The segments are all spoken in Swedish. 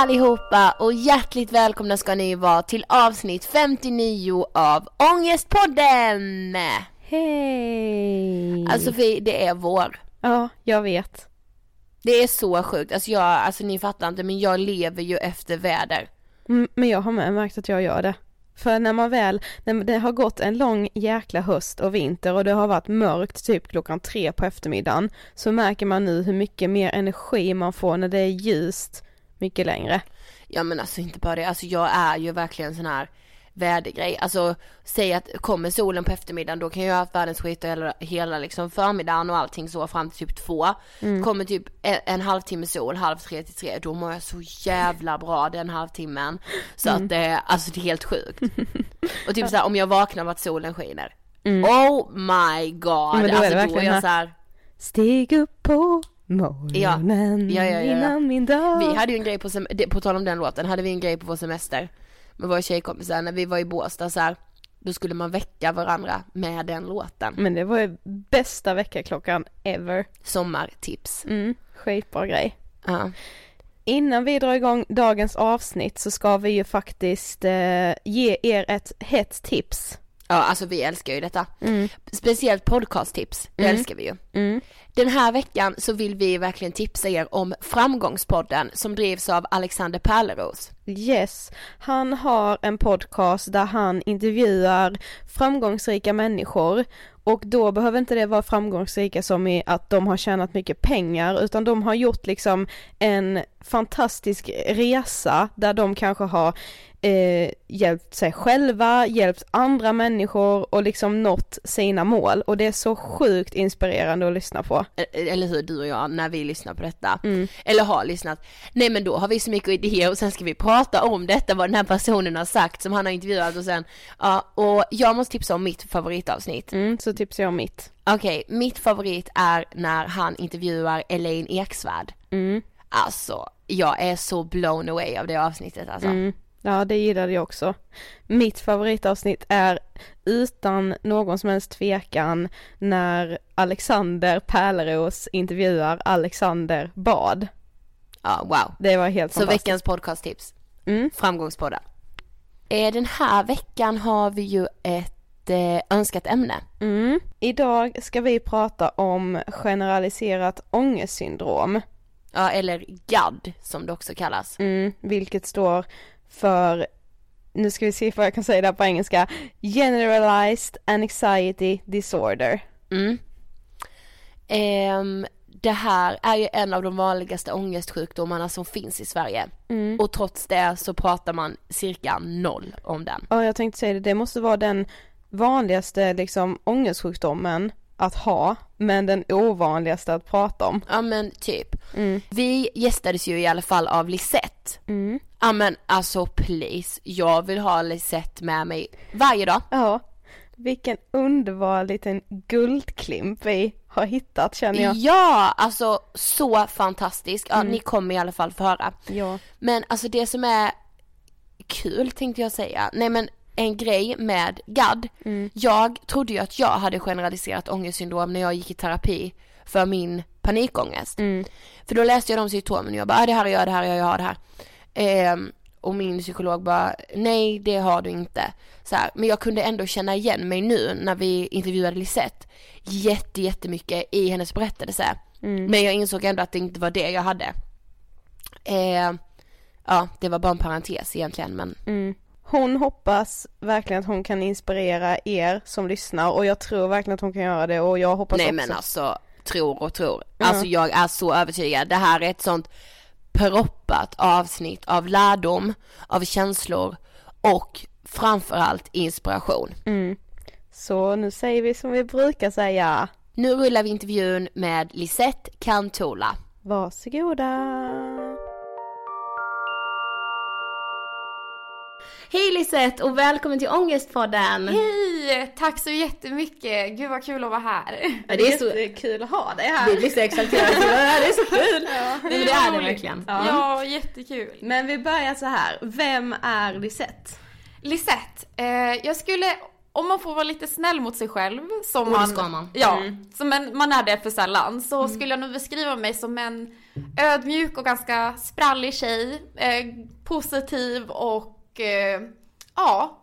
allihopa och hjärtligt välkomna ska ni vara till avsnitt 59 av Ångestpodden! Hej! Alltså för det är vår. Ja, jag vet. Det är så sjukt, alltså jag, alltså ni fattar inte men jag lever ju efter väder. Mm, Men jag har med märkt att jag gör det. För när man väl, när det har gått en lång jäkla höst och vinter och det har varit mörkt typ klockan tre på eftermiddagen så märker man nu hur mycket mer energi man får när det är ljust mycket längre. Ja men alltså inte bara det, alltså jag är ju verkligen sån här vädergrej. Alltså säg att kommer solen på eftermiddagen då kan jag ha haft världens skit hela, hela liksom förmiddagen och allting så fram till typ två. Kommer typ en, en halvtimme sol, halv tre till tre, då mår jag så jävla bra den halvtimmen. Så att det, alltså det är helt sjukt. Och typ såhär om jag vaknar av att solen skiner. Oh my god, Men då är det alltså då är jag här- såhär Stig upp på morgonen Ja, ja, ja, innan min dag. Vi hade ju en grej på, sem- på tal om den låten, hade vi en grej på vår semester med våra tjejkompisar när vi var i Båstad så här, då skulle man väcka varandra med den låten. Men det var ju bästa väckarklockan ever. Sommartips. Mm, skitbra grej. Ja. Innan vi drar igång dagens avsnitt så ska vi ju faktiskt eh, ge er ett hett tips. Ja, alltså vi älskar ju detta. Mm. Speciellt podcasttips, det älskar vi ju. Mm. Den här veckan så vill vi verkligen tipsa er om Framgångspodden som drivs av Alexander Pärleros. Yes, han har en podcast där han intervjuar framgångsrika människor och då behöver inte det vara framgångsrika som i att de har tjänat mycket pengar utan de har gjort liksom en fantastisk resa där de kanske har eh, hjälpt sig själva, hjälpt andra människor och liksom nått sina mål och det är så sjukt inspirerande att lyssna på. Eller hur du och jag när vi lyssnar på detta. Eller har lyssnat. Nej men då har vi så mycket idéer och sen ska vi prata om detta, vad den här personen har sagt som han har intervjuat och sen, ja och jag måste tipsa om mitt favoritavsnitt. Mm, så tipsar jag om mitt. Okej, mitt favorit är när han intervjuar Elaine Eksvärd. Mm. Alltså, jag är så blown away av det avsnittet alltså. Mm. Ja, det gillade jag också. Mitt favoritavsnitt är utan någon som helst tvekan när Alexander Pärleros intervjuar Alexander Bad. Ja, wow. Det var helt Så fantastiskt. veckans podcasttips. Mm. Framgångspodden. Eh, den här veckan har vi ju ett eh, önskat ämne. Mm. Idag ska vi prata om generaliserat ångestsyndrom. Ja, eller GAD som det också kallas. Mm, vilket står för, nu ska vi se vad jag kan säga där på engelska, Generalized Anxiety Disorder. Mm. Ehm, det här är ju en av de vanligaste ångestsjukdomarna som finns i Sverige. Mm. Och trots det så pratar man cirka noll om den. Ja, jag tänkte säga det, det måste vara den vanligaste liksom ångestsjukdomen att ha, men den ovanligaste att prata om. Ja men typ. Mm. Vi gästades ju i alla fall av Lisette. Mm. Ja men alltså please, jag vill ha Lisette med mig varje dag. Ja, vilken underbar liten guldklimp vi har hittat känner jag. Ja, alltså så fantastisk. Ja, Mm. ni kommer i alla fall få höra. Ja. Men alltså det som är kul tänkte jag säga, nej men en grej med GAD. Mm. Jag trodde ju att jag hade generaliserat ångestsyndrom när jag gick i terapi för min panikångest. Mm. För då läste jag de symptomen och jag bara, ah, det här är jag, det här är jag, det här. Ehm, och min psykolog bara, nej det har du inte. Så här, men jag kunde ändå känna igen mig nu när vi intervjuade Lisette jätte, jättemycket i hennes berättelse. Mm. Men jag insåg ändå att det inte var det jag hade. Ehm, ja, det var bara en parentes egentligen men Mm. Hon hoppas verkligen att hon kan inspirera er som lyssnar och jag tror verkligen att hon kan göra det och jag hoppas nej också. men alltså tror och tror. Ja. Alltså jag är så övertygad. Det här är ett sånt proppat avsnitt av lärdom, av känslor och framförallt inspiration. Mm. Så nu säger vi som vi brukar säga. Nu rullar vi intervjun med Lisette Kantola. Varsågoda. Hej Lisette och välkommen till Ångestpodden! Hej! Tack så jättemycket! Gud vad kul att vara här. Ja, det är så kul att ha dig här. Vi blir så exalterade, det är så kul! Ja, det, det är det verkligen. Ja. ja, jättekul. Men vi börjar så här. vem är Lisette? Lisette, eh, jag skulle, om man får vara lite snäll mot sig själv, som man, ska man. Ja, mm. som en, man är det för sällan, så mm. skulle jag nog beskriva mig som en ödmjuk och ganska sprallig tjej, eh, positiv och eh, ja.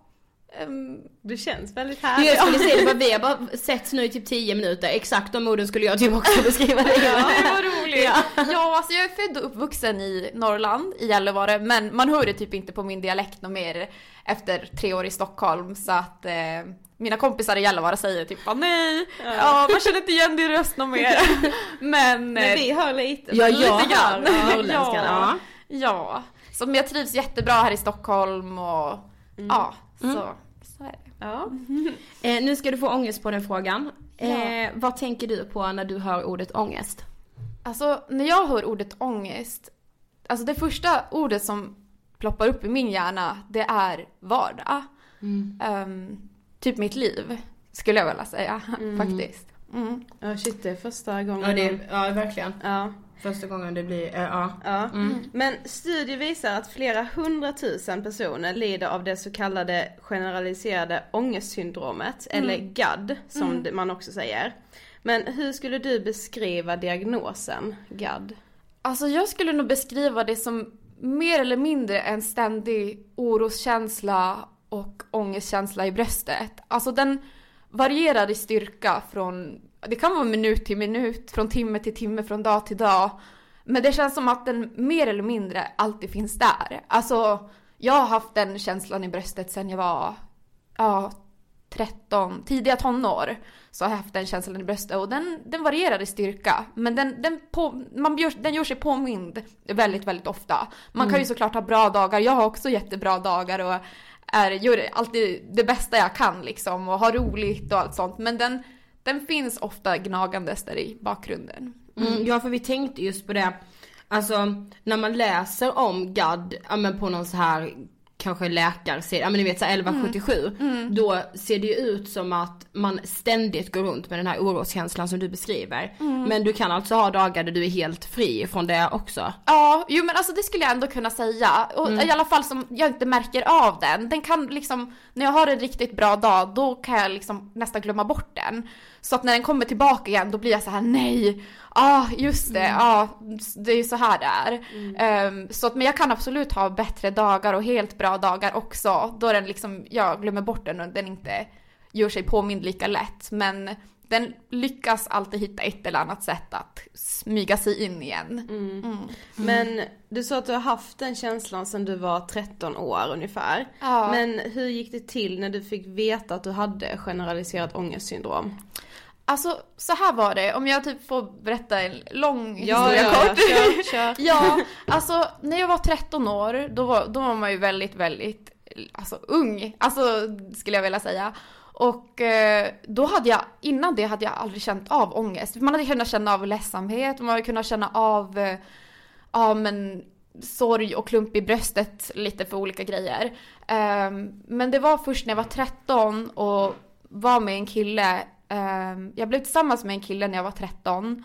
Um, det känns väldigt härligt. Jag skulle säga det, vi har bara sett nu i typ 10 minuter, exakt de orden skulle jag typ också beskriva dig. ja, det var roligt. Ja. ja, alltså jag är född och uppvuxen i Norrland, i Gällivare, men man hör det typ inte på min dialekt något mer efter tre år i Stockholm så att eh, mina kompisar i Gällivare säger typ nej, ja. ja man känner inte igen din röst något mer. men, men vi hör lite. Ja, jag lite hör norrländskan. Ja. ja. Så jag trivs jättebra här i Stockholm och mm. ja, så, mm. så är det. Ja. eh, nu ska du få ångest på den frågan. Eh, ja. Vad tänker du på när du hör ordet ångest? Alltså när jag hör ordet ångest, alltså det första ordet som ploppar upp i min hjärna, det är vardag. Mm. Um, typ mitt liv, skulle jag vilja säga mm. faktiskt. Mm. Ja shit, det är första gången. Ja, det, ja verkligen. Ja. Första gången det blir, äh, ja. ja. Mm. Men studier visar att flera hundratusen personer lider av det så kallade generaliserade ångestsyndromet, mm. eller GAD som mm. man också säger. Men hur skulle du beskriva diagnosen GAD? Alltså jag skulle nog beskriva det som mer eller mindre en ständig oroskänsla och ångestkänsla i bröstet. Alltså den varierar i styrka från, det kan vara minut till minut, från timme till timme, från dag till dag. Men det känns som att den mer eller mindre alltid finns där. Alltså, jag har haft den känslan i bröstet sedan jag var, ja, 13, tidiga tonår. Så har jag haft den känslan i bröstet och den, den varierar i styrka. Men den, den, på, man gör, den gör sig påmind väldigt, väldigt ofta. Man mm. kan ju såklart ha bra dagar, jag har också jättebra dagar och är, gör alltid det bästa jag kan liksom och har roligt och allt sånt. Men den, den finns ofta gnagandes där i bakgrunden. Mm, ja för vi tänkte just på det, alltså när man läser om GAD, ja men på någon så här kanske läkarserie, ja men ni vet såhär 1177, mm. Mm. då ser det ju ut som att man ständigt går runt med den här oroskänslan som du beskriver. Mm. Men du kan alltså ha dagar där du är helt fri från det också? Ja, jo men alltså det skulle jag ändå kunna säga. Och mm. i alla fall som jag inte märker av den. Den kan liksom, när jag har en riktigt bra dag, då kan jag liksom nästan glömma bort den. Så att när den kommer tillbaka igen då blir jag så här: nej, ah, just det, ja mm. ah, det är ju så här det är. Mm. Um, så att, men jag kan absolut ha bättre dagar och helt bra dagar också. Då den liksom, jag glömmer bort den och den inte gör sig påmind lika lätt. Men den lyckas alltid hitta ett eller annat sätt att smyga sig in igen. Mm. Mm. Men du sa att du har haft den känslan sedan du var 13 år ungefär. Ja. Men hur gick det till när du fick veta att du hade generaliserat ångestsyndrom? Alltså så här var det, om jag typ får berätta en lång ja, historia ja, kort. Ja, kör, kör. ja, alltså när jag var 13 år, då var, då var man ju väldigt, väldigt alltså, ung, alltså skulle jag vilja säga. Och eh, då hade jag, innan det hade jag aldrig känt av ångest. Man hade kunnat känna av ledsamhet, man hade kunnat känna av, eh, ja men sorg och klump i bröstet lite för olika grejer. Eh, men det var först när jag var 13 och var med en kille, ehm, jag blev tillsammans med en kille när jag var 13. Um,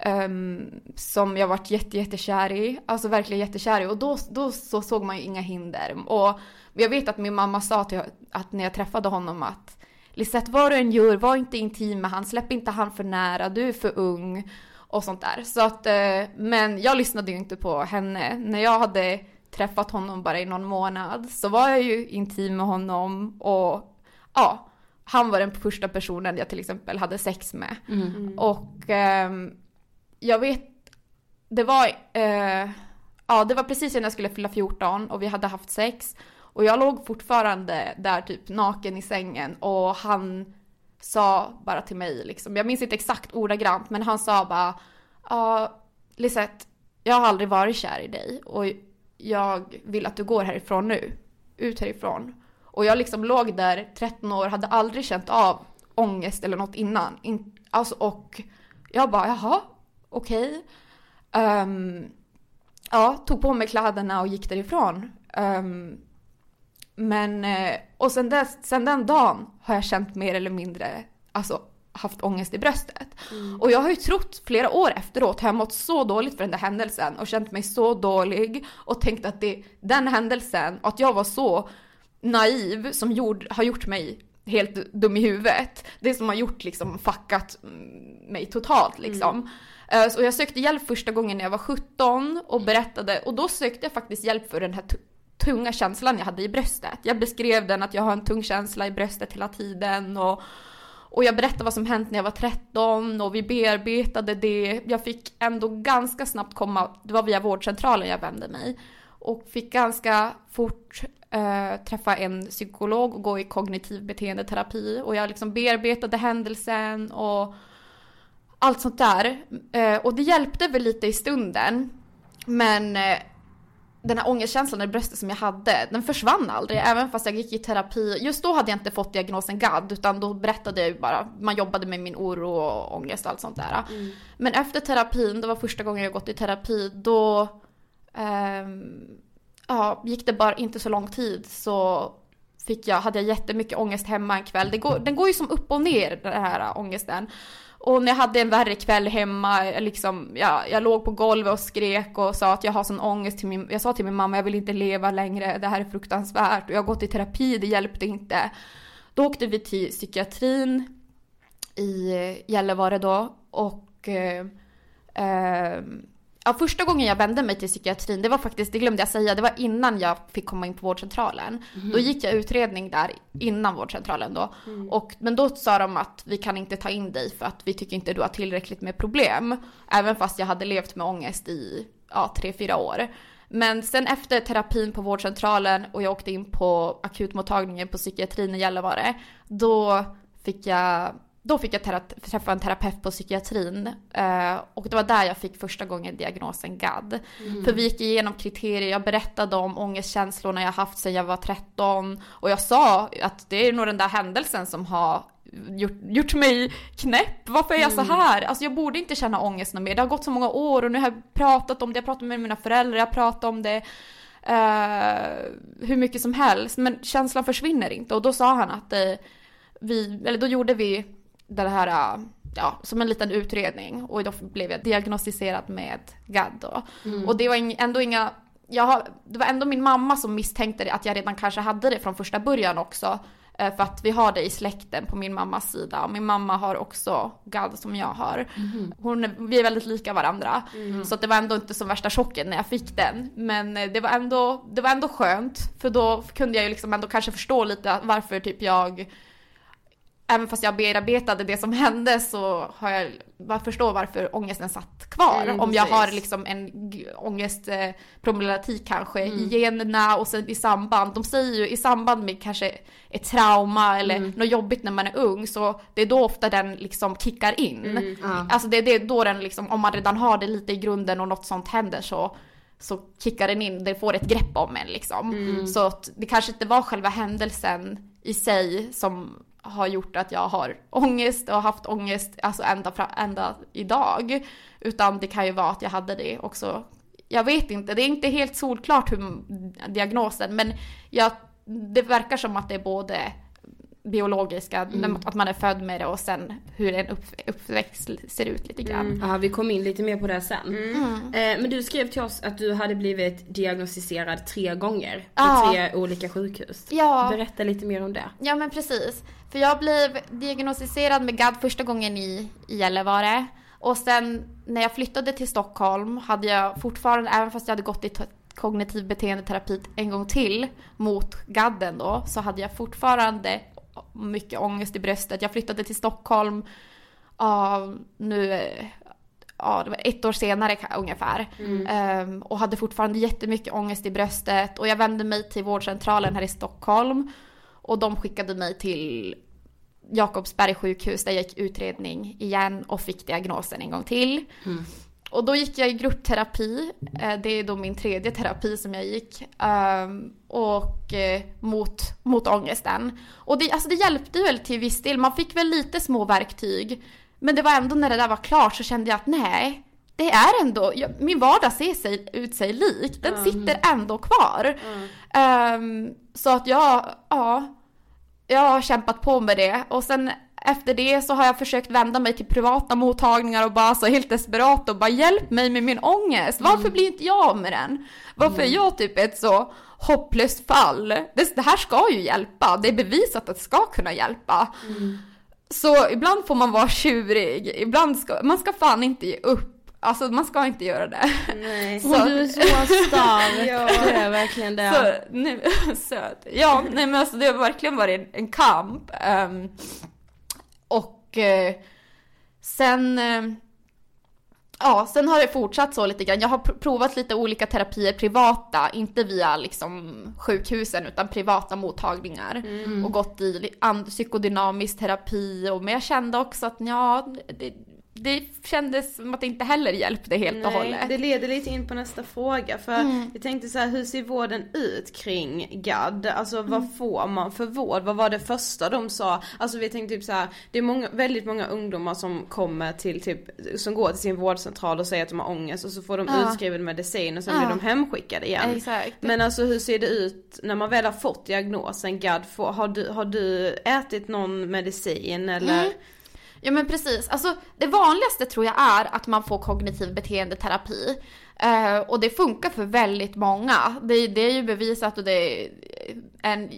ehm, som jag varit jätte, jättekär i, alltså verkligen jättekär i och då, då så såg man ju inga hinder. Och jag vet att min mamma sa till att när jag träffade honom att Lisette, vad du än gör, var inte intim med han, släpp inte han för nära, du är för ung och sånt där. Så att, eh, men jag lyssnade ju inte på henne. När jag hade träffat honom bara i någon månad så var jag ju intim med honom och ja, han var den första personen jag till exempel hade sex med. Mm. Och eh, jag vet, det var, eh, ja det var precis när jag skulle fylla 14 och vi hade haft sex. Och jag låg fortfarande där typ naken i sängen och han sa bara till mig liksom, jag minns inte exakt ordagrant men han sa bara Ja Lisette, jag har aldrig varit kär i dig och jag vill att du går härifrån nu. Ut härifrån. Och jag liksom låg där 13 år, hade aldrig känt av ångest eller något innan. In, alltså, och jag bara, jaha, okej. Ehm, ja, tog på mig kläderna och gick därifrån. Um, men, eh, och sen, dess, sen den dagen har jag känt mer eller mindre, alltså haft ångest i bröstet. Och jag har ju trott flera år efteråt, har jag mått så dåligt för den där händelsen och känt mig så dålig och tänkt att det, den händelsen, och att jag var så naiv som gjord, har gjort mig helt dum i huvudet. Det som har gjort liksom fuckat mm, mig totalt liksom. Eh, Så jag sökte hjälp första gången när jag var 17 och berättade och då sökte jag faktiskt hjälp för den här tunga känslan jag hade i bröstet. Jag beskrev den att jag har en tung känsla i bröstet hela tiden och, och jag berättade vad som hänt när jag var 13 och vi bearbetade det. Jag fick ändå ganska snabbt komma, det var via vårdcentralen jag vände mig och fick ganska fort eh, träffa en psykolog och gå i kognitiv beteendeterapi och jag liksom bearbetade händelsen och allt sånt där. Eh, och det hjälpte väl lite i stunden. Men eh, den här ångestkänslan i bröstet som jag hade, den försvann aldrig. Även fast jag gick i terapi. Just då hade jag inte fått diagnosen GAD, utan då berättade jag ju bara, man jobbade med min oro och ångest och allt sånt där. Men efter terapin, det var första gången jag gått i terapi, då ehm, ja, gick det bara inte så lång tid så fick jag, hade jag jättemycket ångest hemma en kväll. Det går, den går ju som upp och ner den här ångesten. Och när jag hade en värre kväll hemma, jag liksom, ja, jag låg på golvet och skrek och sa att jag har sån ångest till min, jag sa till min mamma jag vill inte leva längre, det här är fruktansvärt och jag har gått i terapi, det hjälpte inte. Då åkte vi till psykiatrin i Gällivare då och eh, eh, Ja, första gången jag vände mig till psykiatrin, det var faktiskt, det glömde jag säga, det var innan jag fick komma in på vårdcentralen. Då gick jag utredning där innan vårdcentralen då. Och, men då sa de att vi kan inte ta in dig för att vi tycker inte du har tillräckligt med problem. Även fast jag hade levt med ångest i ja, tre, fyra år. Men sen efter terapin på vårdcentralen och jag åkte in på akutmottagningen på psykiatrin i Gällivare, då fick jag då fick jag tera- träffa en terapeut på psykiatrin eh, och det var där jag fick första gången diagnosen GAD. För vi gick igenom kriterier, jag berättade om ångestkänslorna jag haft sedan jag var 13 och jag sa att det är nog den där händelsen som har gjort, gjort mig knäpp. Varför är jag så här? Alltså jag borde inte känna ångest något mer. Det har gått så många år och nu har jag pratat om det, jag pratat med mina föräldrar, jag pratat om det eh, hur mycket som helst. Men känslan försvinner inte och då sa han att eh, vi, eller då gjorde vi det här, äh, ja, som en liten utredning och då blev jag diagnostiserad med GAD då. Och det var ändå inga, jag har, det var ändå min mamma som misstänkte det, att jag redan kanske hade det från första början också. Eh, För att vi har det i släkten på min mammas sida. Och min mamma har också GAD som jag har. Hon, är- vi är väldigt lika varandra. Så att det var ändå inte som värsta chocken när jag fick den. Men eh, det var ändå, det var ändå skönt. För då kunde jag ju liksom ändå kanske förstå lite varför typ jag Även fast jag bearbetade det som hände så har jag, jag förstår varför ångesten satt kvar. Mm, Om jag precis. har liksom en ångestproblematik kanske i generna och sen i samband. De säger ju i samband med kanske ett trauma eller något jobbigt när man är ung så det är då ofta den liksom kickar in. Alltså det, det är då den liksom, om man redan har det lite i grunden och något sånt händer så så kickar den in, det får ett grepp om en liksom. Så att det kanske inte var själva händelsen i sig som har gjort att jag har ångest och haft ångest alltså ända, fra, ända idag. Utan det kan ju vara att jag hade det också. Jag vet inte, det är inte helt solklart hur diagnosen men jag, det verkar som att det är både biologiska, att man är född med det och sen hur en upp, uppväxt ser ut lite grann. Ja, vi kom in lite mer på det sen. Mm. Eh, men du skrev till oss att du hade blivit diagnostiserad tre gånger på Ja. tre olika sjukhus. Ja. Berätta lite mer om det. Ja men precis. För jag blev diagnostiserad med GAD första gången i, i Gällivare. Och sen när jag flyttade till Stockholm hade jag fortfarande, även fast jag hade gått i kognitiv beteendeterapi en gång till mot GADen då, så hade jag fortfarande mycket ångest i bröstet. Jag flyttade till Stockholm ja, nu, ja, det var ett år senare ungefär. Ehm, och hade fortfarande jättemycket ångest i bröstet. Och jag vände mig till vårdcentralen här i Stockholm. Och de skickade mig till Jakobsberg sjukhus där jag gick utredning igen och fick diagnosen en gång till. Och då gick jag i gruppterapi. Eh, det är då min tredje terapi som jag gick. ehm, och eh, mot, mot ångesten. Och det, alltså det hjälpte ju väl till viss del. Man fick väl lite små verktyg. Men det var ändå när det där var klart så kände jag att nej, det är ändå, jag, min vardag ser sig, ut sig lik. Den sitter ändå kvar. Ehm, så att jag, ja, jag har kämpat på med det. Och sen efter det så har jag försökt vända mig till privata mottagningar och bara så helt desperat och bara hjälp mig med min ångest. Varför blir inte jag med den? Varför är jag typ ett så hopplöst fall? Det, det här ska ju hjälpa. Det är bevisat att det ska kunna hjälpa. Så ibland får man vara tjurig. Ibland ska, man ska fan inte ge upp. Alltså man ska inte göra det. Nej. Så- Och du är så stark. Ja. Du är verkligen det. Så, nu, söt. Ja, nej men alltså det har verkligen varit en, kamp. Ehm, och eh, sen, eh, ja, sen har det fortsatt så lite grann. Jag har pr- provat lite olika terapier privata, inte via liksom sjukhusen utan privata mottagningar. Och gått i psykodynamisk terapi. Och, men jag kände också att ja, det, det kändes som att det inte heller hjälpte helt och Nej, hållet. det leder lite in på nästa fråga för jag tänkte så här, hur ser vården ut kring GAD? Alltså vad får man för vård? Vad var det första de sa? Alltså vi tänkte typ så här, det är många, väldigt många ungdomar som kommer till typ, som går till sin vårdcentral och säger att de har ångest och så får de Ja. utskriven medicin och sen Ja. blir de hemskickade igen. Exakt. Men alltså hur ser det ut när man väl har fått diagnosen GAD? Har, du, har du ätit någon medicin eller? Mm. Ja men precis, alltså det vanligaste tror jag är att man får kognitiv beteendeterapi. Eh, och det funkar för väldigt många. Det, det är ju bevisat och det är en,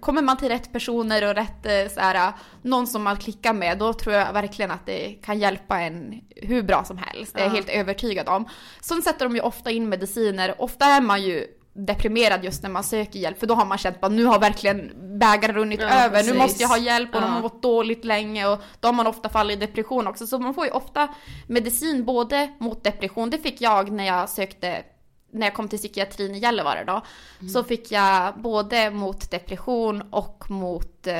kommer man till rätt personer och rätt eh, så här, någon som man klickar med, då tror jag verkligen att det kan hjälpa en hur bra som helst. Det är jag helt övertygad om. Sen sätter de ju ofta in mediciner, ofta är man ju deprimerad just när man söker hjälp för då har man känt att nu har verkligen bägaren runnit Ja, över, precis. nu måste jag ha hjälp och de Ja. har mått dåligt länge och då har man ofta fallit i depression också. Så man får ju ofta medicin både mot depression, det fick jag när jag sökte när jag kom till psykiatrin i Gällivare då, så fick jag både mot depression och mot eh,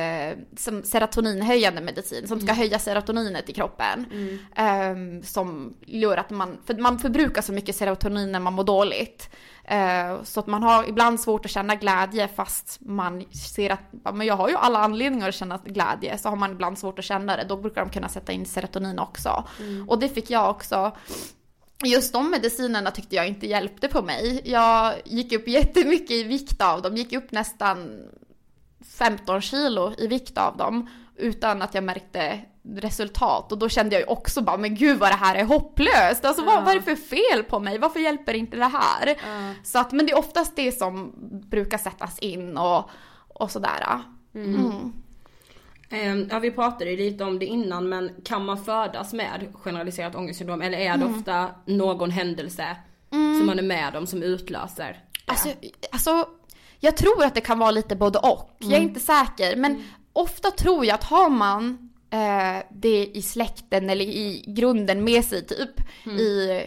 serotoninhöjande medicin som ska höja serotoninet i kroppen. Ehm, som gör att man, för man förbrukar så mycket serotonin när man mår dåligt. Eh, så att man har ibland svårt att känna glädje fast man ser att men jag har ju alla anledningar att känna glädje. Så har man ibland svårt att känna det. Då brukar de kunna sätta in serotonin också. Och det fick jag också. Just de medicinerna tyckte jag inte hjälpte på mig. Jag gick upp jättemycket i vikt av dem. Gick upp nästan 15 kilo i vikt av dem. Utan att jag märkte resultat. Och då kände jag ju också bara, men gud vad det här är hopplöst. Alltså vad, vad är det för fel på mig? Varför hjälper inte det här? Så att, men det är oftast det som brukar sättas in och, och sådär. Mm. Ehm, Ja, vi pratade ju lite om det innan men kan man födas med generaliserat ångestsyndrom eller är det Mm. ofta någon händelse som man är med om som utlöser det? Alltså, alltså, jag tror att det kan vara lite både och. Jag är inte säker. Men ofta tror jag att har man eh, det i släkten eller i grunden med sig typ i,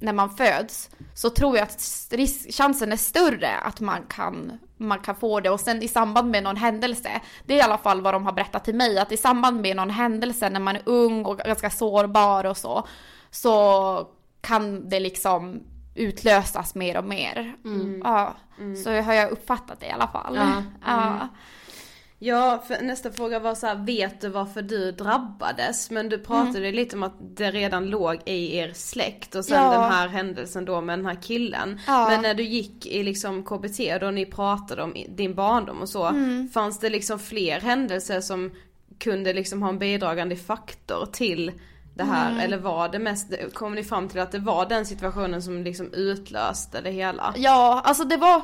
när man föds. Så tror jag att risk, chansen är större att man kan, man kan få det. Och sen i samband med någon händelse. Det är i alla fall vad de har berättat till mig. Att i samband med någon händelse när man är ung och ganska sårbar och så. Så kan det liksom utlösas mer och mer. Ja, så har jag uppfattat det i alla fall. Ja. Ja. Ja, nästa fråga var så här, vet du varför du drabbades? Men du pratade Mm. lite om att det redan låg i er släkt och sen Ja. den här händelsen då med den här killen. Ja. Men när du gick i liksom KBT då ni pratade om din barndom och så, Mm. fanns det liksom fler händelser som kunde liksom ha en bidragande faktor till det här? Mm. Eller var det mest, kom ni fram till att det var den situationen som liksom utlöste det hela? Ja, alltså det var...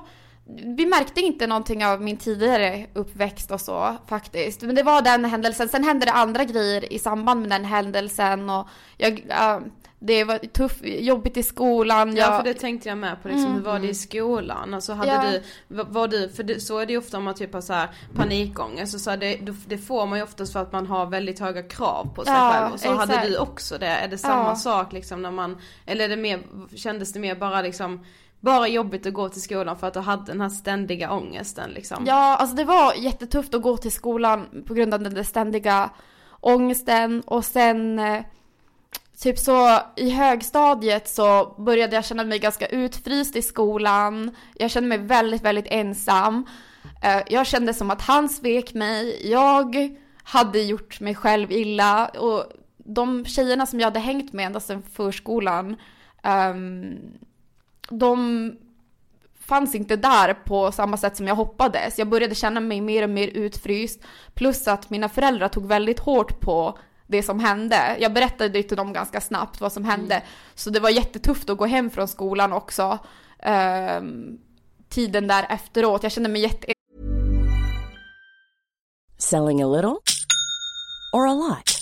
Vi märkte inte någonting av min tidigare uppväxt och så faktiskt. Men det var den händelsen. Sen hände det andra grejer i samband med den händelsen och jag... ja, det var tufft, jobbigt i skolan. Ja jag, för det tänkte jag med på liksom, hur var det i skolan? Alltså hade Ja. du, var, du, för det, så är det ju ofta om man typ har så här panikångest och så här, det, det får man ju oftast för att man har väldigt höga krav på sig Ja, själv och så hade exakt. du också det, är det samma Ja. sak liksom när man, eller är det mer, kändes det mer bara liksom bara jobbigt att gå till skolan för att du hade den här ständiga ångesten liksom? Ja, alltså det var jättetufft att gå till skolan på grund av den där ständiga ångesten och sen eh, typ så i högstadiet så började jag känna mig ganska utfryst i skolan. Jag kände mig väldigt, väldigt ensam. Eh, jag kände som att han svek mig. Jag hade gjort mig själv illa och de tjejerna som jag hade hängt med ända sedan förskolan, um, de fanns inte där på samma sätt som jag hoppades. Jag började känna mig mer och mer utfryst. Plus att mina föräldrar tog väldigt hårt på det som hände. Jag berättade det till dem ganska snabbt vad som hände. Så det var jättetufft att gå hem från skolan också. ehm, tiden där efteråt. Jag kände mig jätte Selling a little or a lot?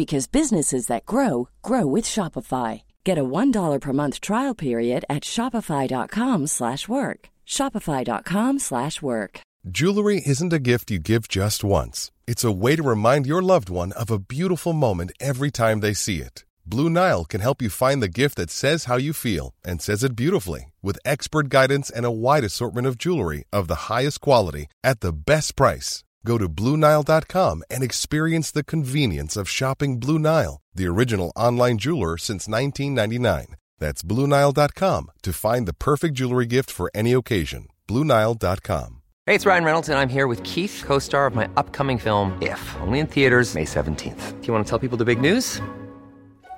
because businesses that grow grow with Shopify. Get a $1 per month trial period at Shopify.com slash work. Shopify.com slash work. Jewelry isn't a gift you give just once. It's a way to remind your loved one of a beautiful moment every time they see it. Blue Nile can help you find the gift that says how you feel and says it beautifully with expert guidance and a wide assortment of jewelry of the highest quality at the best price. Go to BlueNile.com and experience the convenience of shopping Blue Nile, the original online jeweler since 1999. That's BlueNile.com to find the perfect jewelry gift for any occasion. BlueNile.com. Hey, it's Ryan Reynolds, and I'm here with Keith, co star of my upcoming film, If, only in theaters, May 17th. Do you want to tell people the big news?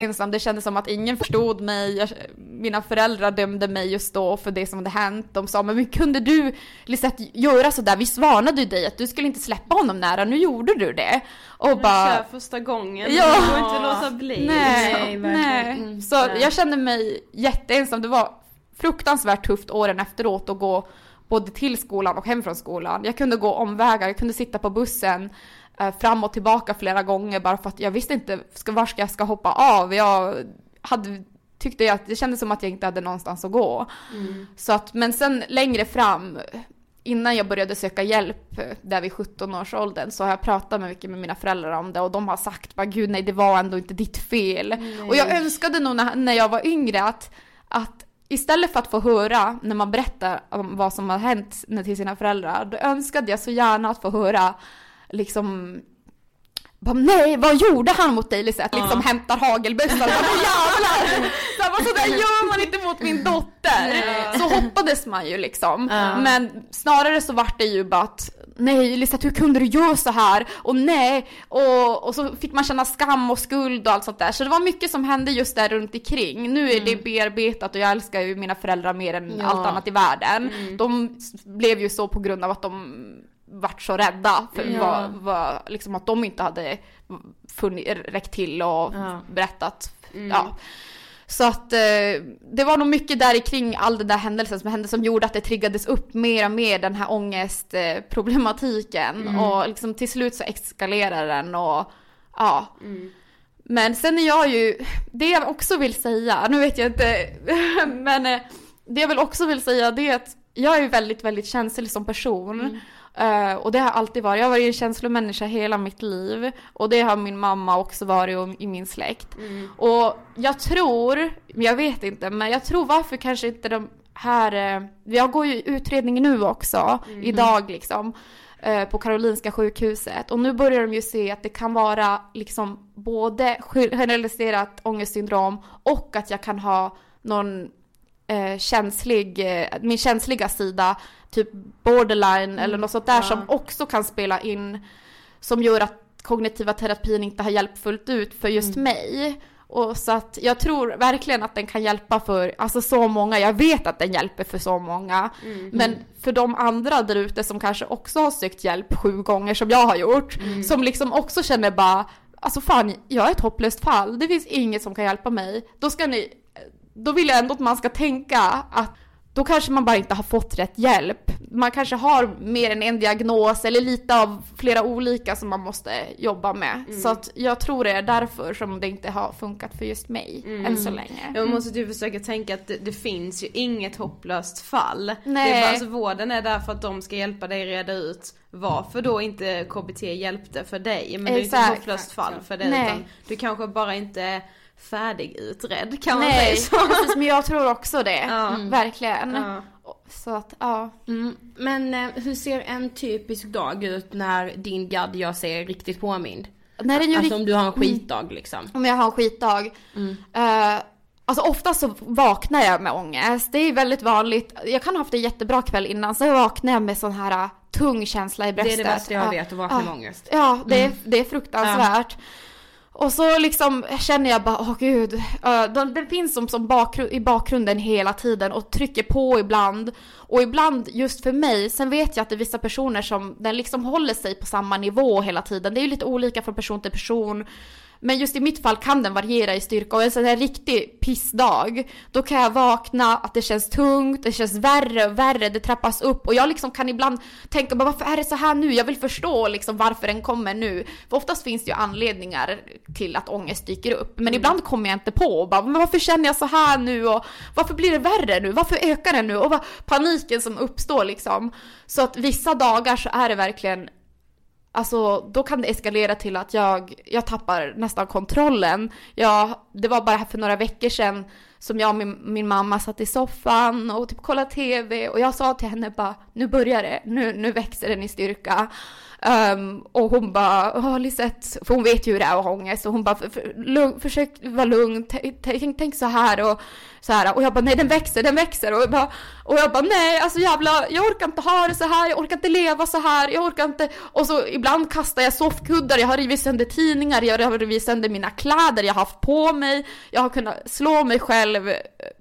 Ensam. Det kändes som att ingen förstod mig. Jag, mina föräldrar dömde mig just då för det som hade hänt. De sa, men kunde du Lisette göra sådär? Vi varnade ju dig att du skulle inte släppa honom nära, nu gjorde du det. Och Jag bara... kör första gången, Ja. det går inte låta bli. Nej, liksom. nej. Så jag kände mig jätteensam. Det var fruktansvärt tufft åren efteråt att gå både till skolan och hem från skolan. Jag kunde gå omvägar, jag kunde sitta på bussen fram och tillbaka flera gånger bara för att jag visste inte var ska jag ska hoppa av. Jag hade, tyckte jag att det kändes som att jag inte hade någonstans att gå. Så att, men sen längre fram, innan jag började söka hjälp eh, där vid 17 års åldern så har jag pratat mycket med mina föräldrar om det och de har sagt bara gud nej det var ändå inte ditt fel. Och jag önskade nog när, när jag var yngre att, att istället för att få höra när man berättar om vad som har hänt till sina föräldrar, då önskade jag så gärna att få höra liksom bara, nej, vad gjorde han mot dig Lisette? Liksom hämtar hagelbössan. Jävlar! Så, här, bara, så där gör man inte mot min dotter. Så hoppades man ju liksom. Men snarare så vart det ju bara att nej Lisette hur kunde du göra så här? Och nej, och, och så fick man känna skam och skuld och allt sånt där. Så det var mycket som hände just där runt omkring. Nu är det bearbetat och jag älskar ju mina föräldrar mer än allt annat i världen. De s- blev ju så på grund av att de vart så rädda för vad, vad, liksom att de inte hade funnit, räckt till och berättat. Ja. Så att eh, det var nog mycket där kring all den där händelsen som hände som gjorde att det triggades upp mer och mer den här ångestproblematiken och liksom till slut så eskalerade den och ja. Men sen är jag ju, det jag också vill säga, nu vet jag inte, men eh, det jag väl också vill säga det är att jag är väldigt, väldigt känslig som person. Eh, och det har alltid varit. Jag har varit en känslomänniska hela mitt liv. Och det har min mamma också varit och, i min släkt. Och jag tror, jag vet inte, men jag tror varför kanske inte de här, eh, jag går ju i utredning nu också, idag liksom eh, på Karolinska sjukhuset. Och nu börjar de ju se att det kan vara liksom både generaliserat ångestsyndrom och att jag kan ha någon eh, känslig, eh, min känsliga sida, typ borderline eller något sånt där som också kan spela in som gör att kognitiva terapin inte har hjälpt fullt ut för just mig. Och så att jag tror verkligen att den kan hjälpa för alltså så många. Jag vet att den hjälper för så många. Mm. Men för de andra där ute som kanske också har sökt hjälp sju gånger som jag har gjort. Mm. Som liksom också känner bara, alltså fan jag är ett hopplöst fall. Det finns inget som kan hjälpa mig. Då ska ni, då vill jag ändå att man ska tänka att då kanske man bara inte har fått rätt hjälp. Man kanske har mer än en diagnos eller lite av flera olika som man måste jobba med. Mm. Så att jag tror det är därför som det inte har funkat för just mig än så länge. Jag måste du försöka tänka att det, det finns ju inget hopplöst fall. Det Nej. är bara, alltså, vården är där för att de ska hjälpa dig reda ut varför då inte KBT hjälpte för dig. Men det är inte ett Exakt. hopplöst fall för dig Nej. utan du kanske bara inte färdigutredd kan man Nej, säga så. precis, men jag tror också det. Ja. Verkligen. Ja. Så att, ja. Mm. Men eh, hur ser en typisk dag ut när din gadd gör sig riktigt påmind? När den gör Alltså om du har en skitdag liksom. om jag har en skitdag. Eh, alltså ofta så vaknar jag med ångest. Det är väldigt vanligt. Jag kan ha haft en jättebra kväll innan, så vaknar jag med sån här uh, tung känsla i Det är bröstet. det värsta jag Ja. vet, att vakna Ja. med ångest. Ja, det är, det är fruktansvärt. Och så liksom känner jag bara, åh gud, den, den finns som, som bakgru- i bakgrunden hela tiden och trycker på ibland. Och ibland, just för mig, sen vet jag att det är vissa personer som den liksom håller sig på samma nivå hela tiden. Det är ju lite olika från person till person. Men just i mitt fall kan den variera i styrka och en sån här riktig pissdag, då kan jag vakna att det känns tungt, det känns värre och värre, det trappas upp och jag liksom kan ibland tänka bara varför är det så här nu? Jag vill förstå liksom varför den kommer nu. För oftast finns det ju anledningar till att ångest dyker upp, men ibland kommer jag inte på och bara men varför känner jag så här nu och varför blir det värre nu? Varför ökar det nu? Och vad, paniken som uppstår liksom. Så att vissa dagar så är det verkligen Alltså då kan det eskalera till att jag, jag tappar nästan kontrollen. Jag, det var bara för några veckor sedan som jag och min, min mamma satt i soffan och typ kollade TV och jag sa till henne bara nu börjar det, nu, nu växer den i styrka. Um, och hon bara, åh Lisette, för hon vet ju hur det är att ha ångest och hon bara, för, för, lugn, försök vara lugn, tänk, tänk så här och så här. Och jag bara, nej den växer, den växer. Och jag bara, och jag bara nej, alltså jävla, jag orkar inte ha det så här, jag orkar inte leva så här, jag orkar inte. Och så ibland kastar jag soffkuddar, jag har rivit sönder tidningar, jag har rivit sönder mina kläder jag har haft på mig. Jag har kunnat slå mig själv eh,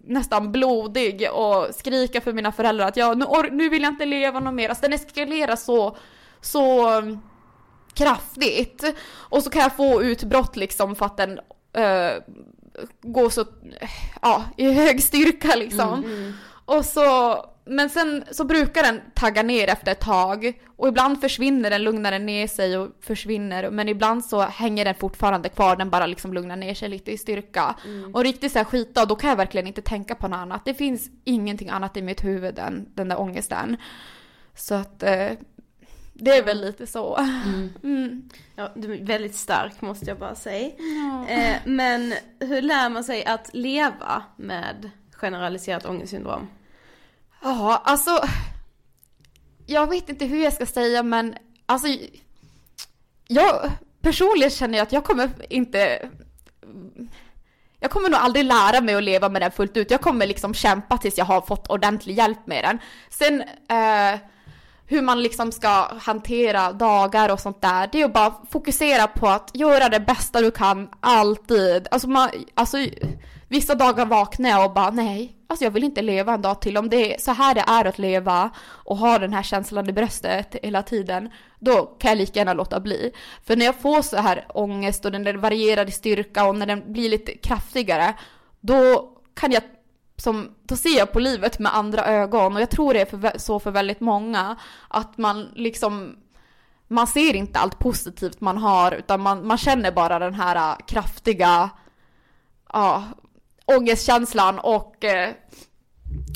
nästan blodig och skrika för mina föräldrar att jag, nu, nu vill jag inte leva något mer. Alltså den eskalerar så, så mm, kraftigt. Och så kan jag få utbrott liksom för att den eh, går så, ja, i hög styrka liksom. Och så, men sen så brukar den tagga ner efter ett tag och ibland försvinner den, lugnar den ner sig och försvinner men ibland så hänger den fortfarande kvar, den bara liksom lugnar ner sig lite i styrka. Och riktigt så här skita då kan jag verkligen inte tänka på något annat. Det finns ingenting annat i mitt huvud än den där ångesten. Så att eh, det är väl lite så. Mm. Ja, du är väldigt stark måste jag bara säga. Eh, men hur lär man sig att leva med generaliserat ångestsyndrom? Ja, alltså. Jag vet inte hur jag ska säga men alltså. Jag personligen känner jag att jag kommer inte. Jag kommer nog aldrig lära mig att leva med den fullt ut. Jag kommer liksom kämpa tills jag har fått ordentlig hjälp med den. Sen eh, hur man liksom ska hantera dagar och sånt där. Det är att bara fokusera på att göra det bästa du kan alltid. Alltså, man, alltså vissa dagar vaknar jag och bara nej, alltså jag vill inte leva en dag till. Om det är så här det är att leva och ha den här känslan i bröstet hela tiden, då kan jag lika gärna låta bli. För när jag får så här ångest och den varierar i styrka och när den blir lite kraftigare, då kan jag som, då ser jag på livet med andra ögon. Och jag tror det är för, så för väldigt många att man liksom man ser inte allt positivt man har utan man, man känner bara den här äh, kraftiga ja, ångestkänslan och eh,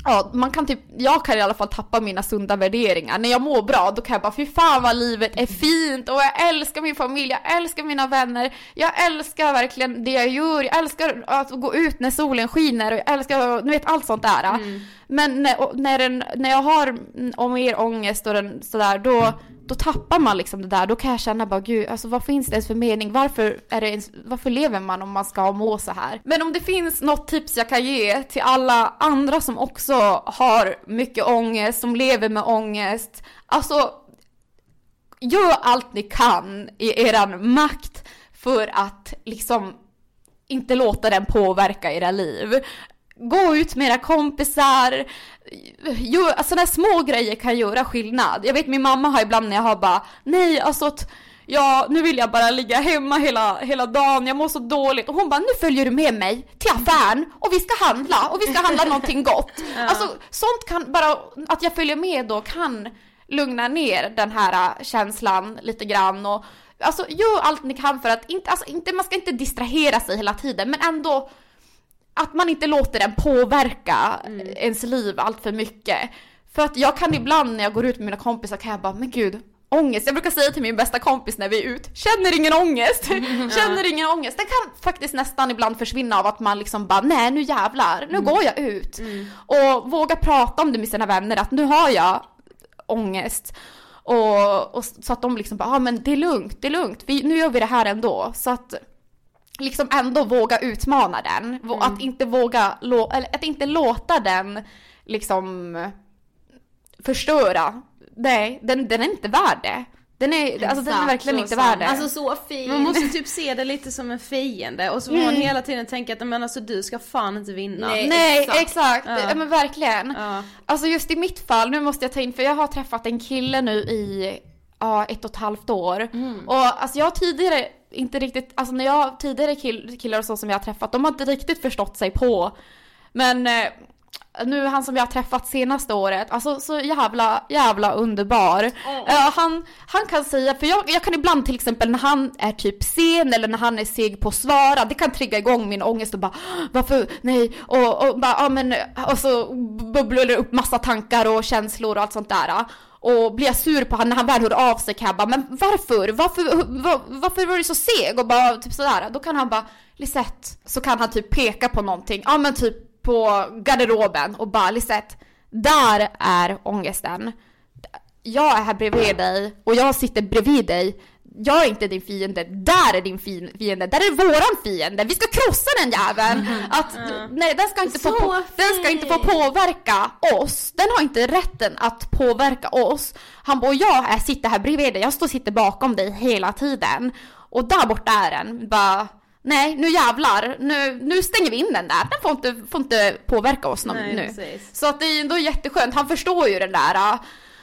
Ja, man kan typ, jag kan i alla fall tappa mina sunda värderingar. När jag mår bra, då kan jag bara fy fan vad livet är fint och jag älskar min familj, jag älskar mina vänner, jag älskar verkligen det jag gör, jag älskar att gå ut när solen skiner och jag älskar, ni vet allt sånt där. Men när, när, den, när jag har mm, och mer ångest och den, sådär, då, då tappar man liksom det där. Då kan jag känna bara gud, alltså vad finns det ens för mening? Varför, är det ens, varför lever man om man ska må så här? Men om det finns något tips jag kan ge till alla andra som också har mycket ångest, som lever med ångest. Alltså, gör allt ni kan i eran makt för att liksom inte låta den påverka era liv. Gå ut med era kompisar, gör, sådana små grejer kan göra skillnad. Jag vet min mamma har ibland när jag har bara, nej alltså att ja, nu vill jag bara ligga hemma hela, hela dagen, jag mår så dåligt. Och hon bara, nu följer du med mig till affären och vi ska handla och vi ska handla någonting gott. Ja. Alltså sånt kan bara, att jag följer med då kan lugna ner den här äh, känslan lite grann och alltså gör allt ni kan för att inte, alltså inte, man ska inte distrahera sig hela tiden men ändå att man inte låter den påverka ens liv allt för mycket. För att jag kan ibland när jag går ut med mina kompisar kan jag bara, men gud, ångest. Jag brukar säga till min bästa kompis när vi är ut, känner ingen ångest, känner ingen ångest. Den kan faktiskt nästan ibland försvinna av att man liksom bara, nej nu jävlar, nu går jag ut. Och våga prata om det med sina vänner, att nu har jag ångest. Och, och så att de liksom bara, ja ah, men det är lugnt, det är lugnt, vi, nu gör vi det här ändå. Så att liksom ändå våga utmana den. Vå- Att inte våga, eller att inte låta den liksom förstöra. Nej, den, den är inte värd det. Den är, alltså den är verkligen inte sant. värd det. Alltså så fin. Man måste typ se det lite som en fiende och så får man Mm. hela tiden tänka att men alltså du ska fan inte vinna. Nej, exakt. Ja. Ja. men verkligen. Ja. Alltså just i mitt fall, nu måste jag ta in, för jag har träffat en kille nu i ja, ett och ett halvt år. Mm. Och alltså jag har tidigare inte riktigt, alltså när jag tidigare kill, killar och så som jag har träffat, de har inte riktigt förstått sig på. Men eh, nu han som jag har träffat senaste året, alltså så jävla, jävla underbar. Eh, han, han kan säga, för jag, jag kan ibland till exempel när han är typ sen eller när han är seg på att svara, det kan trigga igång min ångest och bara varför, nej, och, och bara, ja men, och så bubblar det upp massa tankar och känslor och allt sånt där. Och blir jag sur på honom när han väl hör av sig kan jag bara, men varför? Varför, var, varför var du så seg? Och bara typ sådär. Då kan han bara, Lisette, så kan han typ peka på någonting, ja men typ på garderoben och bara Lisette, där är ångesten. Jag är här bredvid dig och jag sitter bredvid dig. Jag är inte din fiende, där är din fiende, där är våran fiende, vi ska krossa den jäveln! Att, nej, den ska, inte få den ska inte få påverka oss, den har inte rätten att påverka oss. Han bara, och jag är, sitter här bredvid dig, jag står och sitter bakom dig hela tiden. Och där borta är den, bara, nej nu jävlar, nu, nu stänger vi in den där, den får inte, får inte påverka oss Nej, nu. precis. Så att det är ändå jätteskönt, han förstår ju den där.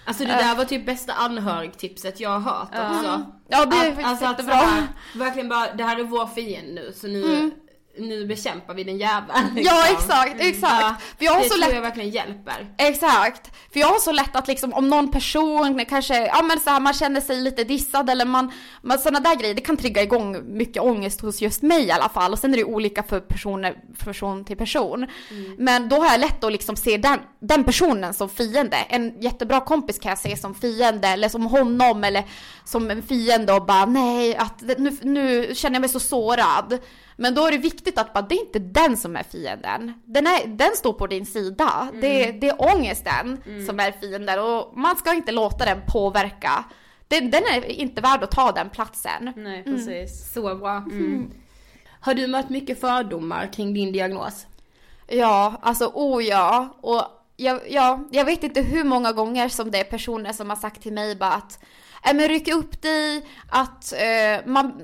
Alltså det där var typ bästa anhörigtipset jag har hört också. Ja, det är Att- faktiskt alltså att jättebra. såhär, Verkligen bara, det här är vår fiende nu så nu, nu bekämpar vi den jäveln. Mm. Ja exakt, exakt. Ja, För jag har det så tror lätt jag verkligen hjälper. Exakt, för jag har så lätt att liksom om någon person kanske, ja men så här, man känner sig lite dissad eller man, man sådana där grejer, det kan trigga igång mycket ångest hos just mig i alla fall och sen är det olika för personer, person till person. Men då har jag lätt att liksom se den, den personen som fiende. En jättebra kompis kan jag se som fiende eller som honom eller som en fiende och bara nej, att nu, nu känner jag mig så sårad. Men då är det viktigt att bara, det är inte den som är fienden. Den, är, den står på din sida. Det, det är ångesten som är fienden och man ska inte låta den påverka. Den, den är inte värd att ta den platsen. Nej precis. Så bra. Har du mött mycket fördomar kring din diagnos? Ja, alltså oh ja. Och jag, ja, jag vet inte hur många gånger som det är personer som har sagt till mig bara att äh, men ryck upp dig, att eh, man,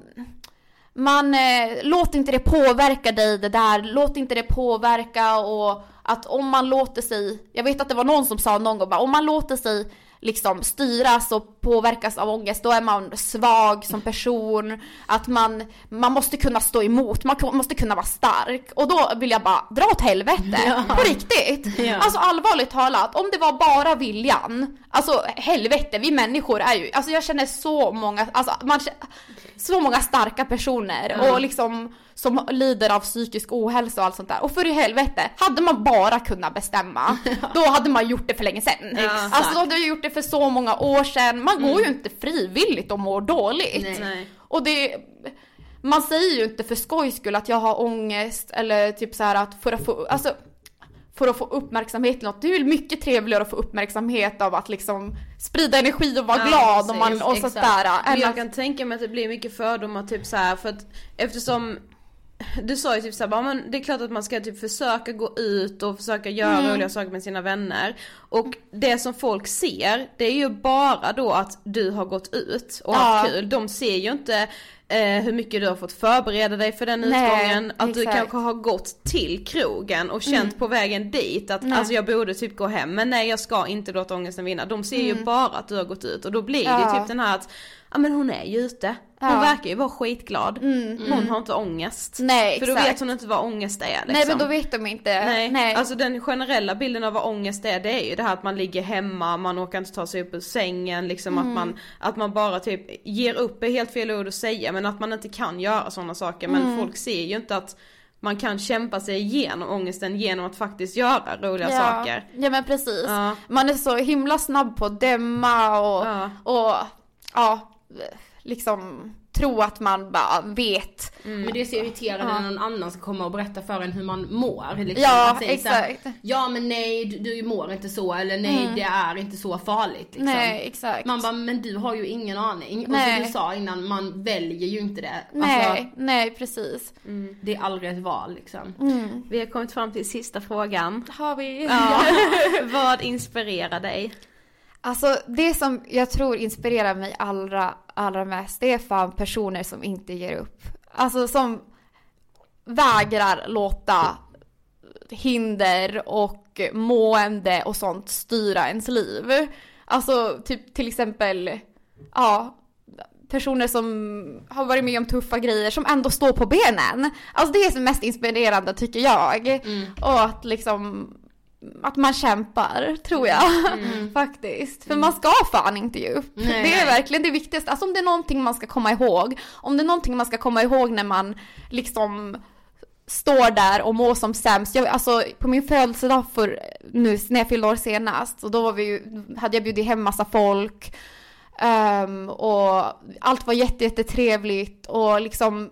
man eh, låt inte det påverka dig det där, låt inte det påverka och att om man låter sig, jag vet att det var någon som sa någon gång bara om man låter sig liksom styras och påverkas av ångest, då är man svag som person. Att man, man måste kunna stå emot, man måste kunna vara stark. Och då vill jag bara dra åt helvete, på riktigt. Ja. Alltså allvarligt talat, om det var bara viljan, alltså helvete, vi människor är ju, alltså jag känner så många, alltså man, så många starka personer och liksom som lider av psykisk ohälsa och allt sånt där. Och för i helvete, hade man bara kunnat bestämma, då hade man gjort det för länge sedan. Alltså då hade man gjort det för så många år sedan. Man går ju inte frivilligt och mår dåligt. Nej. Och det, man säger ju inte för skojs skull att jag har ångest eller typ så här att för att få, alltså för att få uppmärksamhet till något. Det är ju mycket trevligare att få uppmärksamhet av att liksom sprida energi och vara Ja, glad och, man, precis, och exakt. sådär. Men jag att- kan tänka mig att det blir mycket fördomar typ så här för att eftersom du sa ju typ såhär, men det är klart att man ska typ försöka gå ut och försöka göra Mm. roliga saker med sina vänner. Och det som folk ser, det är ju bara då att du har gått ut och haft Ja. kul. De ser ju inte eh, hur mycket du har fått förbereda dig för den Nej, utgången. Att du exakt. kanske har gått till krogen och känt Mm. på vägen dit att Nej. alltså jag borde typ gå hem men nej jag ska inte låta ångesten vinna. De ser ju Mm. bara att du har gått ut och då blir Ja. det typ den här att ja men hon är ju ute. Hon Ja. verkar ju vara skitglad. Hon Mm. har inte ångest. Nej, För då exakt. vet hon inte vad ångest är liksom. Nej men då vet de inte. Nej. Nej. alltså den generella bilden av vad ångest är, det är ju det här att man ligger hemma, man orkar inte ta sig upp ur sängen, liksom Mm. att man, att man bara typ ger upp är helt fel ord att säga, men att man inte kan göra sådana saker. Men Mm. folk ser ju inte att man kan kämpa sig igenom ångesten genom att faktiskt göra roliga ja. saker. Ja men precis. Ja. Man är så himla snabb på att döma och, Ja. och ja, liksom tro att man bara vet. Men det är så irriterande Ja. när någon annan ska komma och berätta för en hur man mår. Liksom. Ja, så här, exakt. ja men nej du, du mår inte så eller nej Mm. det är inte så farligt. Liksom. Nej exakt. Man bara, men du har ju ingen aning. Och Nej. som du sa innan, man väljer ju inte det. nej, Alltså, nej precis. det är aldrig ett val liksom. Mm. Vi har kommit fram till sista frågan. Har vi? Ja. vad inspirerar dig? Alltså det som jag tror inspirerar mig allra, allra mest, det är fan personer som inte ger upp. Alltså som vägrar låta hinder och mående och sånt styra ens liv. Alltså typ till exempel, ja, personer som har varit med om tuffa grejer som ändå står på benen. Alltså det är det mest inspirerande tycker jag. Mm. Och att liksom att man kämpar, tror jag. Faktiskt. För man ska fan inte ge upp. Nej. Det är verkligen det viktigaste. Alltså om det är någonting man ska komma ihåg. Om det är någonting man ska komma ihåg när man liksom står där och mår som sämst. Jag, alltså på min födelsedag för nu när jag fyllde år senast. Och då var vi ju, hade jag bjudit hem massa folk. Ehm, och allt var jätte, jättetrevligt och liksom,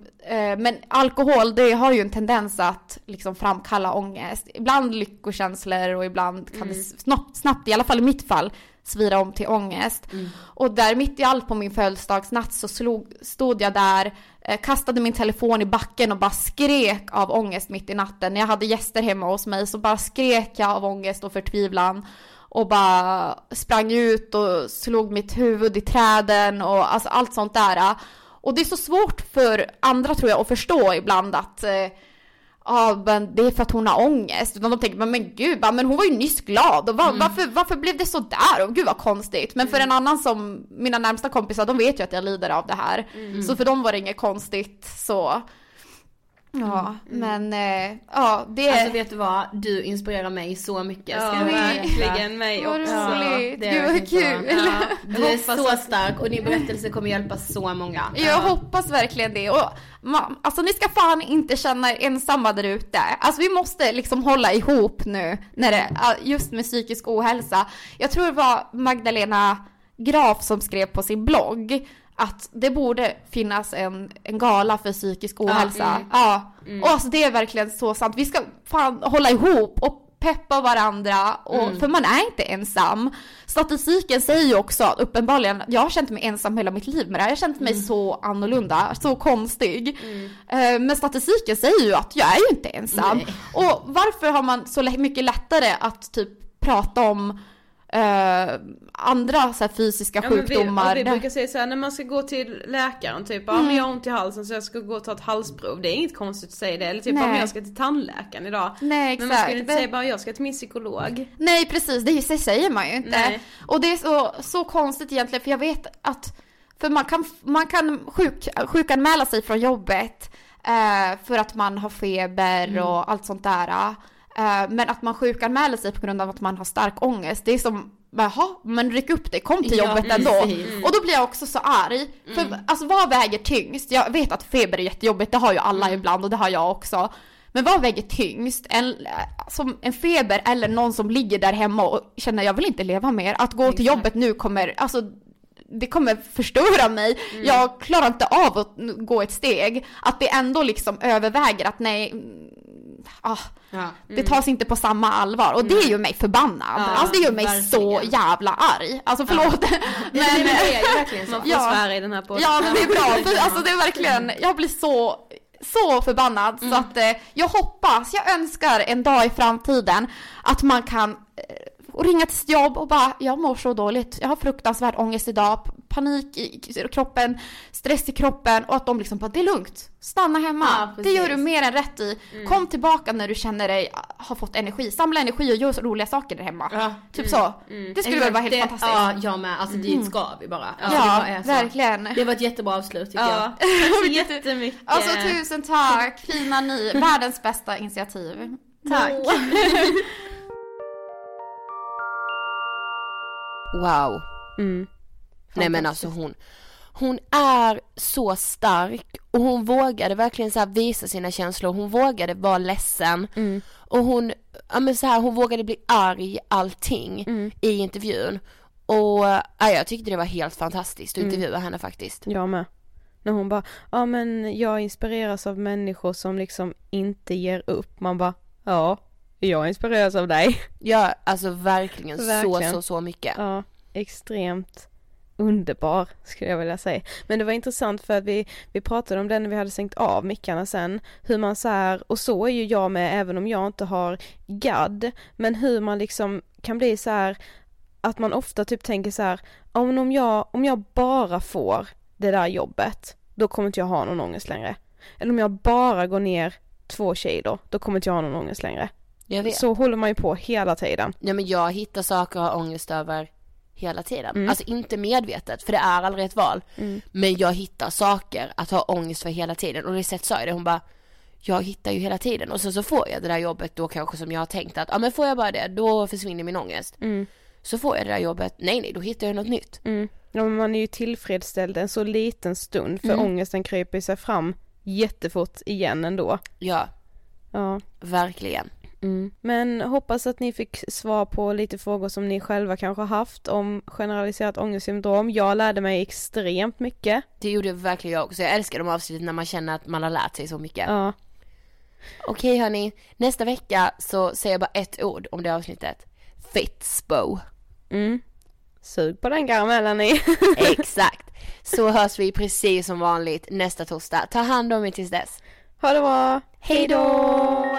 men alkohol det har ju en tendens att liksom framkalla ångest. Ibland lyckokänslor och ibland kan det snabbt, snabbt, i alla fall i mitt fall, svira om till ångest. Och där mitt i allt på min födelsedagsnatt så slog, stod jag där, eh, kastade min telefon i backen och bara skrek av ångest mitt i natten. När jag hade gäster hemma hos mig så bara skrek jag av ångest och förtvivlan och bara sprang ut och slog mitt huvud i träden och alltså allt sånt där. Och det är så svårt för andra tror jag att förstå ibland att eh, Ja men det är för att hon har ångest. Utan de tänker men, men gud, men hon var ju nyss glad och va, varför, varför blev det så där? Och gud vad konstigt. Men för en annan som, mina närmsta kompisar, de vet ju att jag lider av det här. Så för dem var det inget konstigt så. Ja, men eh, ja det är... Alltså vet du vad, du inspirerar mig så mycket. Ska Ja, verkligen mig också. roligt, det är gud vad kul. Ja. Du är så att- stark och din berättelse kommer hjälpa så många. Jag hoppas verkligen det. Och, ma- alltså ni ska fan inte känna er ensamma där ute. Alltså vi måste liksom hålla ihop nu när det, ja, just med psykisk ohälsa. Jag tror det var Magdalena Graf som skrev på sin blogg att det borde finnas en, en gala för psykisk ohälsa. Ja, och alltså det är verkligen så sant. Vi ska fan hålla ihop och peppa varandra, och, för man är inte ensam. Statistiken säger ju också att uppenbarligen, jag har känt mig ensam hela mitt liv med det här. Jag har känt mig så annorlunda, så konstig. Eh, Men statistiken säger ju att jag är ju inte ensam. Nej. Och varför har man så mycket lättare att typ prata om eh, andra så här, fysiska Ja, sjukdomar? Vi, och vi brukar säga såhär när man ska gå till läkaren typ, ja men jag har ont i halsen så jag ska gå och ta ett halsprov. Det är inget konstigt att säga det. Eller typ, ja Nej. men jag ska till tandläkaren idag. Nej Men man ska exakt. inte säga bara jag ska till min psykolog. Nej precis, det det säger man ju inte. Nej. Och det är så, så konstigt egentligen för jag vet att för man kan, man kan sjuk, sjukanmäla sig från jobbet eh, för att man har feber Mm. och allt sånt där. Eh, men att man sjukanmäler sig på grund av att man har stark ångest, det är som Jaha, men ryck upp dig, kom till Ja, jobbet ändå. precis. Och då blir jag också så arg. För alltså vad väger tyngst? Jag vet att feber är jättejobbigt, det har ju alla ibland och det har jag också. Men vad väger tyngst? En, som en feber eller någon som ligger där hemma och känner jag vill inte leva mer. Att gå till jobbet nu kommer, alltså det kommer förstöra mig. Jag klarar inte av att gå ett steg. Att det ändå liksom överväger att nej, mm, ah, Ja. det tas inte på samma allvar. Och det gör mig förbannad. Ja, alltså det gör mig så verkligen. jävla arg. Alltså förlåt. Men, Men, det är ju verkligen så. Man får Ja. svära i den här podden. Ja men det är bra, för alltså det är verkligen, jag blir så, så förbannad så att eh, jag hoppas, jag önskar en dag i framtiden att man kan eh, ringa till sitt jobb och bara, jag mår så dåligt, jag har fruktansvärd ångest idag, panik i kroppen, stress i kroppen och att de liksom bara det är lugnt. Stanna hemma. Ja, det gör du mer än rätt i. Kom tillbaka när du känner dig har fått energi. Samla energi och gör roliga saker där hemma. Ja. Typ så. Det skulle väl vara helt det, fantastiskt. Ja, jag med. Alltså dit ska vi bara. Alltså, Ja, det bara verkligen. Det var ett jättebra avslut tycker Ja, jag. tack så jättemycket. Alltså tusen tack, fina ni. Världens bästa initiativ. Tack. Wow. Mm. Nej men alltså hon, hon är så stark och hon vågade verkligen så visa sina känslor, hon vågade vara ledsen och hon, ja men så här, hon vågade bli arg allting i intervjun och ja, jag tyckte det var helt fantastiskt att intervjua henne faktiskt. Jag med. När hon bara, ja men jag inspireras av människor som liksom inte ger upp. Man bara, ja, jag inspireras av dig. Ja alltså verkligen, så Verkligen. så så mycket. Ja, extremt underbar skulle jag vilja säga. Men det var intressant för att vi, vi pratade om det när vi hade sänkt av mickarna sen. Hur man så här, och så är ju jag med även om jag inte har gadd. Men hur man liksom kan bli så här att man ofta typ tänker så här, om jag, om jag bara får det där jobbet, då kommer inte jag ha någon ångest längre. Eller om jag bara går ner två kilo, då kommer inte jag ha någon ångest längre. Så håller man ju på hela tiden. Ja men jag hittar saker att ha ångest över hela tiden. Mm. Alltså inte medvetet, för det är aldrig ett val. Men jag hittar saker att ha ångest för hela tiden. Och Lisette sa ju det, hon bara jag hittar ju hela tiden och sen så får jag det där jobbet då kanske som jag har tänkt att ja men får jag bara det då försvinner min ångest. Så får jag det där jobbet, nej nej då hittar jag något nytt. Mm. Ja, men man är ju tillfredsställd en så liten stund för Mm. ångesten kryper sig fram jättefort igen ändå. Ja, Ja. verkligen. Mm. Men hoppas att ni fick svar på lite frågor som ni själva kanske har haft om generaliserat ångestsyndrom. Jag lärde mig extremt mycket. Det gjorde verkligen jag också. Jag älskar de avsnitten när man känner att man har lärt sig så mycket. Ja. Okej hörni, nästa vecka så säger jag bara ett ord om det avsnittet. Fitspo. Mm. Sug på den karamellen ni. Exakt. Så hörs vi precis som vanligt nästa torsdag. Ta hand om er tills dess. ha det bra. Hej då!